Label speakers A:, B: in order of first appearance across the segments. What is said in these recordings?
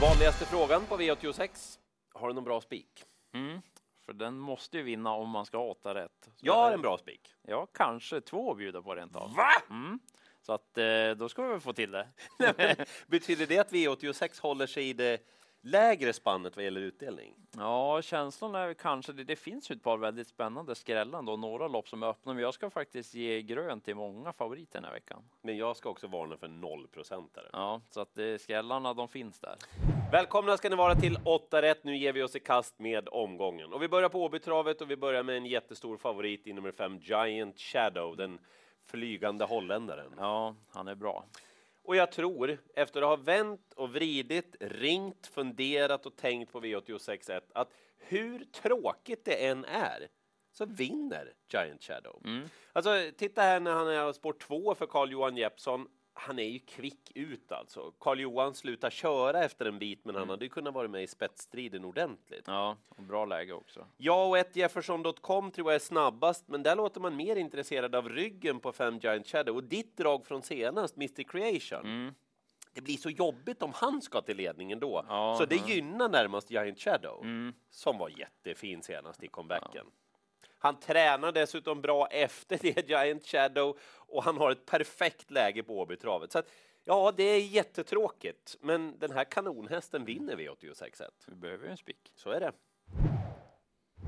A: Vanligaste frågan på V86. Har du någon bra spik?
B: Mm, för den måste ju vinna om man ska ha åtta rätt. Så
A: Jag har en bra spik.
B: Ja, kanske två att bjuda på rent av.
A: Va?
B: Mm. Så att eh, då ska vi väl få till det.
A: Betyder det att V86 håller sig i det lägre spannet vad gäller utdelning?
B: Ja, känslan är kanske det. Det finns ju ett par väldigt spännande skrällan och några lopp som är öppna, men jag ska faktiskt ge grön till många favoriter den här veckan.
A: Men jag ska också varna för nollprocentare.
B: Ja, så att det, skrällarna, de finns där.
A: Välkomna ska ni vara till 8 rätt. Nu ger vi oss i kast med omgången. Och vi börjar på Åbytravet och vi börjar med en jättestor favorit i nummer 5, Giant Shadow, den flygande holländaren.
B: Ja, han är bra.
A: Och jag tror, efter att ha vänt och vridit, ringt, funderat och tänkt på V86.1, att hur tråkigt det än är, så vinner Giant Shadow.
B: Mm.
A: Alltså, titta här när han är spår två för Carl-Johan Jeppsson. Han är ju kvick ut alltså. Carl-Johan slutar köra efter en bit, men han hade ju kunnat vara med i spetsstriden ordentligt.
B: Ja, och bra läge också.
A: Jag och ett Jefferson.com tror jag är snabbast, men där låter man mer intresserad av ryggen på fem Giant Shadow. Och ditt drag från senast, Mr Creation,
B: Mm.
A: det blir så jobbigt om han ska till ledningen då.
B: Ja,
A: så det
B: ja.
A: gynnar närmast Giant Shadow,
B: Mm.
A: som var jättefin senast i comebacken. Han tränar dessutom bra efter det Giant Shadow och han har ett perfekt läge på Åbytravet. Så att, ja, det är jättetråkigt, men den här kanonhästen vinner V86.1.
B: Vi behöver ju en spik.
A: Så är det.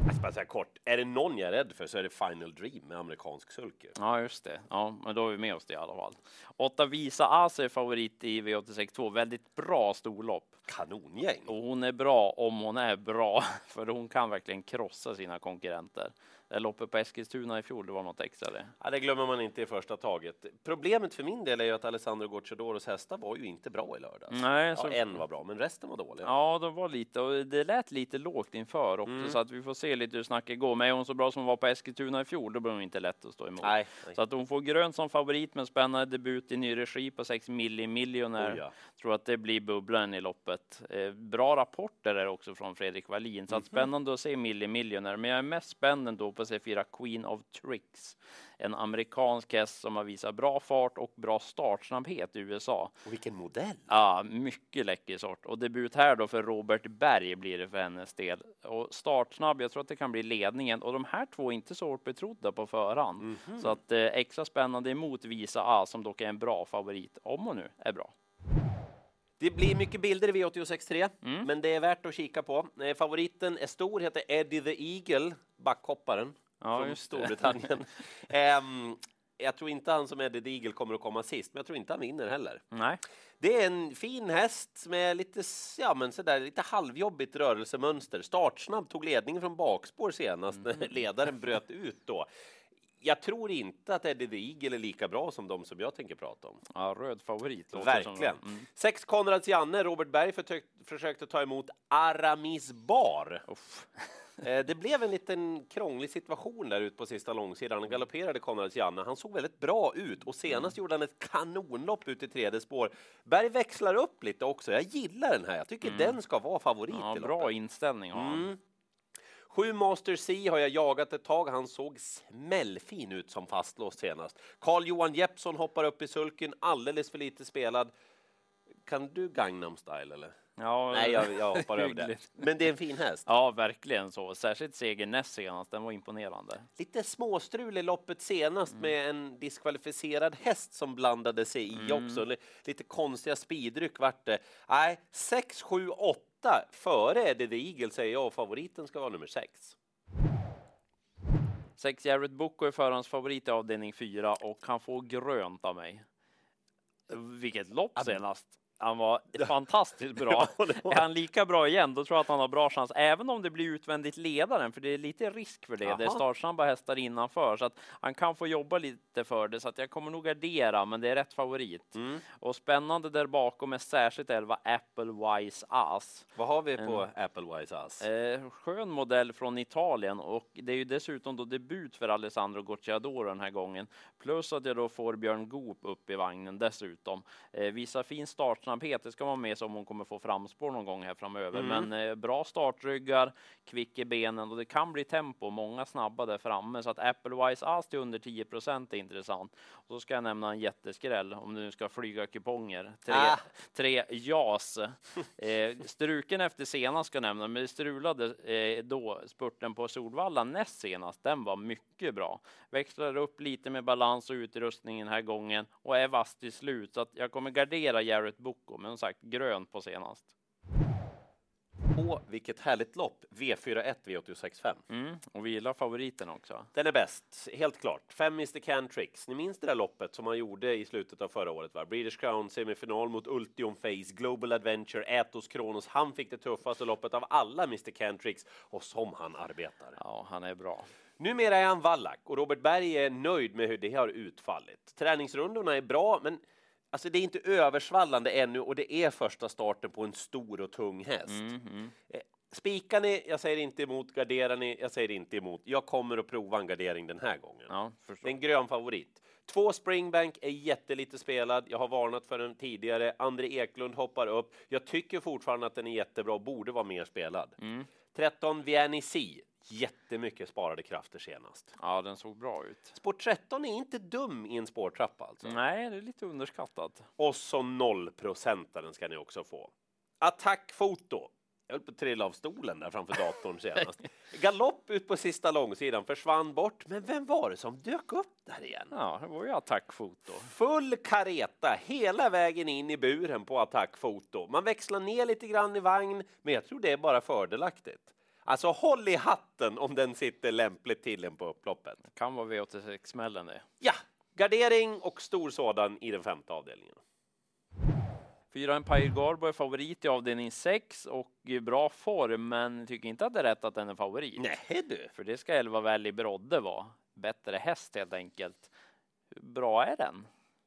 A: Jag ska bara säga kort, är det någon jag är rädd för så är det Final Dream med amerikansk sulky.
B: Ja, just det. Ja, men då är vi med oss det i alla fall. Åtta Visa As är favorit i V86.2. Väldigt bra storlopp.
A: Kanongäng!
B: Och hon är bra om hon är bra, för hon kan verkligen krossa sina konkurrenter. Det loppet på Eskilstuna i fjol, det var något extra det.
A: Ja, det glömmer man inte i första taget. Problemet för min del är ju att Alessandro Gocciadoros hästar var ju inte bra i lördags.
B: Nej,
A: Ja,
B: så,
A: en var bra, men resten var dåliga.
B: ja, de var lite, och det lät lite lågt inför också,
A: Mm.
B: så att vi får se lite hur snacket går. Men är hon så bra som hon var på Eskilstuna i fjol, då blir hon inte lätt att stå emot.
A: Nej, nej.
B: Så att hon får grön som favorit med spännande debut i ny regi på 6 milli.
A: Oh, ja.
B: Tror att det blir bubblan i loppet. Eh, bra rapporter är också från Fredrik Wallin, så att spännande att se Milli Millionaire. Men jag är mest spänd ändå på C4 Queen of Tricks. En amerikansk häst som har visat bra fart och bra startsnabbhet i USA.
A: Och vilken modell!
B: Ja, mycket läcker sort. Och debut här då för Robert Berg blir det för hennes del. Och startsnabb, jag tror att det kan bli ledningen. Och de här två är inte så hårt betrodda på förhand. Så att eh, extra spännande emot Visa A som dock är en bra favorit, om hon nu är bra.
A: Det blir mycket bilder i V86.3,
B: Mm.
A: men det är värt att kika på. Eh, Favoriten är stor, heter Eddie the Eagle, backhopparen
B: Ja,
A: från. Storbritannien. Ehm, jag tror inte han som Eddie the Eagle kommer att komma sist, men jag tror inte han vinner heller.
B: Nej,
A: Det är en fin häst med lite, ja, men sådär, lite halvjobbigt rörelsemönster. Startsnabb, tog ledningen från bakspår senast
B: Mm.
A: när ledaren bröt ut då. Jag tror inte att Eddie the Eagle är lika bra som de som jag tänker prata om.
B: ja, röd favorit.
A: Verkligen.
B: Mm.
A: Sex Konrads Janne, Robert Berg försökt, försökte ta emot Aramis Bar. Eh, Det blev en liten krånglig situation där ute på sista långsidan. Han galopperade Konrads Janne. Han såg väldigt bra ut och senast gjorde han ett kanonlopp ut i tredje spår. Berg växlar upp lite också. Jag gillar den här. Jag tycker den ska vara favorit
B: Ja, bra
A: loppet.
B: inställning han.
A: Mm. Sju Master C har jag jagat ett tag. Han såg smällfin ut som fastlåst senast. Carl Johan Jeppsson hoppar upp i sulken, alldeles för lite spelad. Kan du Gangnam style eller?
B: Ja,
A: Nej, jag, jag hoppar över det. Men det är en fin häst.
B: Ja, verkligen så. Särskilt segern näst senast, den var imponerande.
A: Lite småstrul i loppet senast med en diskvalificerad häst som blandade sig i också. Li- Lite konstiga speedryck vart det. Nej, 6, 7, 8 före Eddie the Eagle säger jag och favoriten ska vara nummer 6.
B: Sex Jared Boko är förhandsfavorit i avdelning fyra och han får grönt av mig. Vilket lopp senast. Han var fantastiskt bra.
A: Ja, var-
B: Är han lika bra igen, då tror jag att han har bra chans, även om det blir utvändigt ledaren, för det är lite risk för det. Det är startsnabba hästar innanför, så att han kan få jobba lite för det, så att jag kommer nog gardera, men det är rätt favorit.
A: Mm.
B: Och spännande där bakom är särskilt 11 Apple Wise Ass.
A: Vad har vi på Apple Wise Ass?
B: Eh, skön modell från Italien och det är ju dessutom då debut för Alessandro Gocciadoro den här gången. Plus att jag då får Björn Goop upp i vagnen dessutom. Eh, visar fin startsnabbhet startsnabbhet, det ska vara med som hon kommer få framspår någon gång här framöver.
A: Mm.
B: Men eh, bra startryggar, kvick i benen och det kan bli tempo, många snabba där framme. Så att Applewise As till under 10 procent är intressant. Och så ska jag nämna en jätteskräll om du nu ska flyga kuponger. Tre,
A: Ah.
B: tre JAS. Eh, struken efter senast ska jag nämna, men det strulade eh, då spurten på Solvalla näst senast. Den var mycket bra. Växlar upp lite med balans och utrustning den här gången och är vass till slut. Så att jag kommer gardera Jarrett Boko, men som sagt grön på senast.
A: Åh, vilket härligt lopp! V41 V865.
B: Mm. Och vi gillar favoriten också.
A: Den är bäst, helt klart. Fem Mr Cantrix. Ni minns det där loppet som han gjorde i slutet av förra året? Va? British Crown semifinal mot Ultium Face, Global Adventure, Atos Kronos. Han fick det tuffaste loppet av alla Mr Cantrix och som han arbetar.
B: Ja, han är bra.
A: Numera är han vallack och Robert Berg är nöjd med hur det har utfallit. Träningsrundorna är bra, men alltså det är inte översvallande ännu och det är första starten på en stor och tung häst.
B: Mm,
A: Eh, Spikar ni? Jag säger inte emot. Garderar ni? Jag säger inte emot. Jag kommer att prova en gardering den här gången.
B: Ja,
A: Det är en grön favorit. Två Springbank är jättelite spelad. Jag har varnat för den tidigare. André Eklund hoppar upp. Jag tycker fortfarande att den är jättebra och borde vara mer spelad.
B: Mm.
A: 13 Vianney Jättemycket sparade krafter senast.
B: Ja, den såg bra ut.
A: Spår 13 är inte dum i en spårtrappa alltså.
B: Nej, det är lite underskattat.
A: Och så nollprocentaren ska ni också få. Attackfoto. Jag höll på att trilla av stolen där framför datorn senast. Galopp ut på sista långsidan, försvann bort. Men vem var det som dök upp där igen?
B: Ja, det var ju attackfoto.
A: Full kareta hela vägen in i buren på attackfoto. Man växlar ner lite grann i vagn, men jag tror det är bara fördelaktigt. Alltså håll i hatten om den sitter lämpligt till en på upploppet.
B: Kan vara V86-smällen det.
A: Ja, gardering och stor sådan i den femte avdelningen.
B: Fyra Empire Garbo är favorit i avdelning 6 och i bra form, men tycker inte att det är rätt att den är favorit.
A: Nej du.
B: För det ska 11 Valley Brodde vara. Bättre häst helt enkelt. Hur bra är den?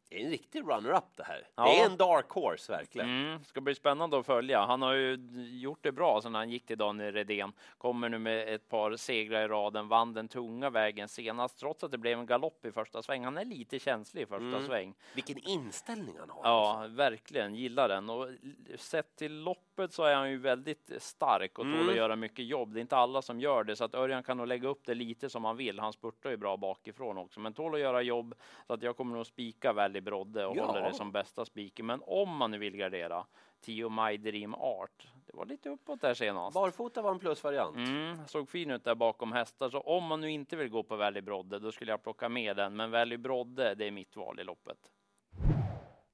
A: Det är en riktig runner-up det här.
B: Ja.
A: Det är en dark horse verkligen.
B: Mm, ska bli spännande att följa. Han har ju gjort det bra sedan han gick till Daniel Redén. Kommer nu med ett par segrar i raden, vann den tunga vägen senast trots att det blev en galopp i första sväng. Han är lite känslig i första
A: Mm.
B: sväng.
A: Vilken inställning han har.
B: Ja, verkligen gillar den och sett till loppet så är han ju väldigt stark och tål
A: Mm.
B: att göra mycket jobb. Det är inte alla som gör det så att Örjan kan nog lägga upp det lite som han vill. Han spurtar ju bra bakifrån också, men tål att göra jobb så att jag kommer nog spika Valley Brodde och
A: Ja.
B: håller det som bästa spiken. Men om man nu vill gardera 10 My Dream Art. Det var lite uppåt där senast.
A: Barfota var en plusvariant.
B: Mm, såg fin ut där bakom hästar, så om man nu inte vill gå på Valley Brodde, då skulle jag plocka med den. Men Valley Brodde, det är mitt val i loppet.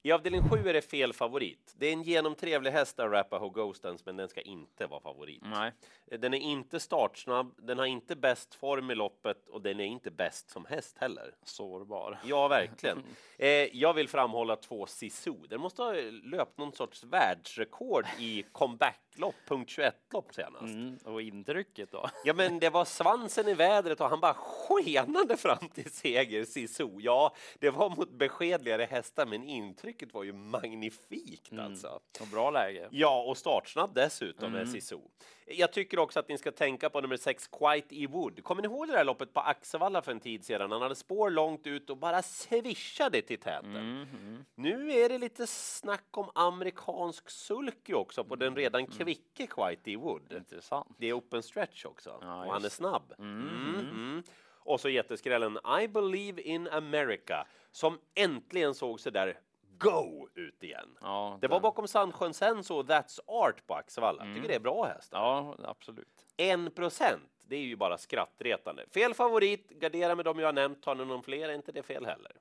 A: I avdelning 7 är det fel favorit. Det är en genomtrevlig häst av Rapaho Ghostens, men den ska inte vara favorit.
B: Nej,
A: Den är inte startsnabb, den har inte bäst form i loppet och den är inte bäst som häst heller.
B: sårbar.
A: Ja, verkligen. Eh, jag vill framhålla två Sisu. Den måste ha löpt någon sorts världsrekord i comebacklopp, punkt 21-lopp senast.
B: Mm, och intrycket då?
A: Ja, men det var svansen i vädret och han bara skenade fram till seger, Sisu. Ja, det var mot beskedligare hästar, men intrycket var ju magnifikt alltså.
B: Och bra läge.
A: Ja, och startsnabb dessutom
B: Mm.
A: Sisu. Jag tycker också att ni ska tänka på nummer sex, Quite E Wood. Kommer ni ihåg det där loppet på Axevalla för en tid sedan? Han hade spår långt ut och bara svischade till täten.
B: Mm, mm.
A: Nu är det lite snack om amerikansk sulky också på den redan kvicke Quite E Wood.
B: Intressant.
A: Det är open stretch också
B: Ja,
A: och han är snabb.
B: Mm,
A: Mm, mm. Och så jätteskrällen I believe in America som äntligen såg sig där go ut igen.
B: Ja,
A: Det var bakom Sandsjön Senso och That's Art på Axevalla.
B: Mm.
A: Tycker det är bra hästar.
B: Ja, absolut.
A: En procent, det är ju bara skrattretande. Fel favorit, gardera med dem jag har nämnt. Tar ni någon fler är inte det fel heller.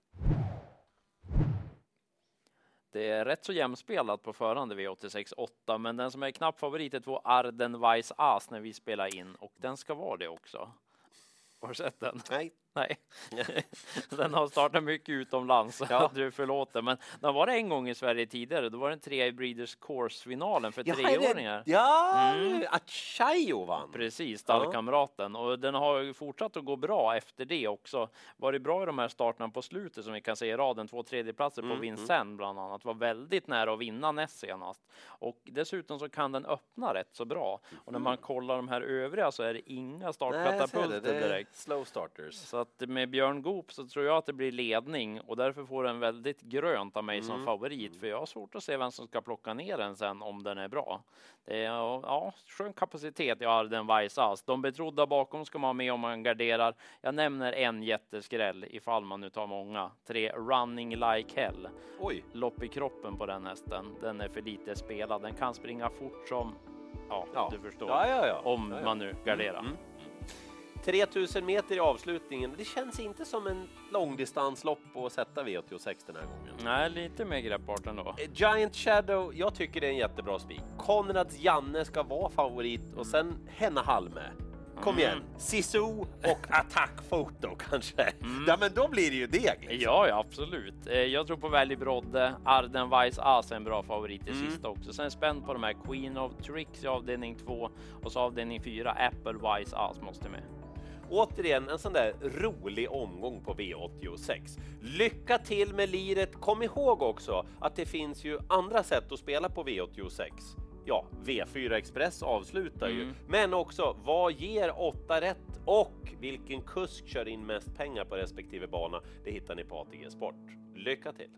B: Det är rätt så jämspelat på förhand i V86.8, men den som är knapp favorit är två Arden Weiss As när vi spelar in och den ska vara det också. Har du sett den?
A: Nej.
B: Nej, den har startat mycket utomlands.
A: Ja.
B: Du förlåter, men den var det en gång i Sverige tidigare. Då var den tre i Breeders Course-finalen för
A: Ja, är det-
B: treåringar.
A: Ja,
B: Mm.
A: Achayo vann.
B: Precis, stallkamraten. Och den har fortsatt att gå bra efter det också. Varit bra i de här starterna på slutet som vi kan se i raden. Två tredjeplatser på
A: Mm,
B: Vincennes bland annat. Var väldigt nära att vinna näst senast. Och dessutom så kan den öppna rätt så bra. Och när man kollar de här övriga så är det inga startkatapulter direkt.
A: slow starters.
B: Så att med Björn Goop så tror jag att det blir ledning och därför får den väldigt grönt av mig
A: Mm.
B: som favorit. För jag har svårt att se vem som ska plocka ner den sen om den är bra. Det är ja, skön kapacitet i Arden Weissas. De betrodda bakom ska man ha med om man garderar. Jag nämner en jätteskräll ifall man nu tar många. Tre Running Like Hell.
A: Oj,
B: Lopp i kroppen på den hästen. Den är för lite spelad. Den kan springa fort som, ja,
A: Ja.
B: du förstår.
A: ja, ja, ja.
B: Om man nu garderar.
A: Mm. 3000 meter i avslutningen. Det känns inte som en långdistanslopp att sätta V86 den här gången.
B: Nej, lite mer greppbart ändå.
A: Eh, Giant Shadow, jag tycker det är en jättebra spik. Konrads Janne ska vara favorit och sen Henna Halme. Kom igen, Sisu och attackfoto kanske. Ja, men då blir det ju deg. Liksom.
B: Ja, ja, absolut. Eh, Jag tror på Välj Brodde. Arden Weiss As är en bra favorit i
A: Mm.
B: sista också. Sen spänd på de här Queen of Tricks i avdelning 2 och så avdelning 4 Apple Weiss As måste med.
A: Återigen en sån där rolig omgång på V86. Lycka till med liret. Kom ihåg också att det finns ju andra sätt att spela på V86. Ja, V4 Express avslutar ju,
B: Mm.
A: men också vad ger 8 rätt och vilken kusk kör in mest pengar på respektive bana? Det hittar ni på ATG Sport. Lycka till!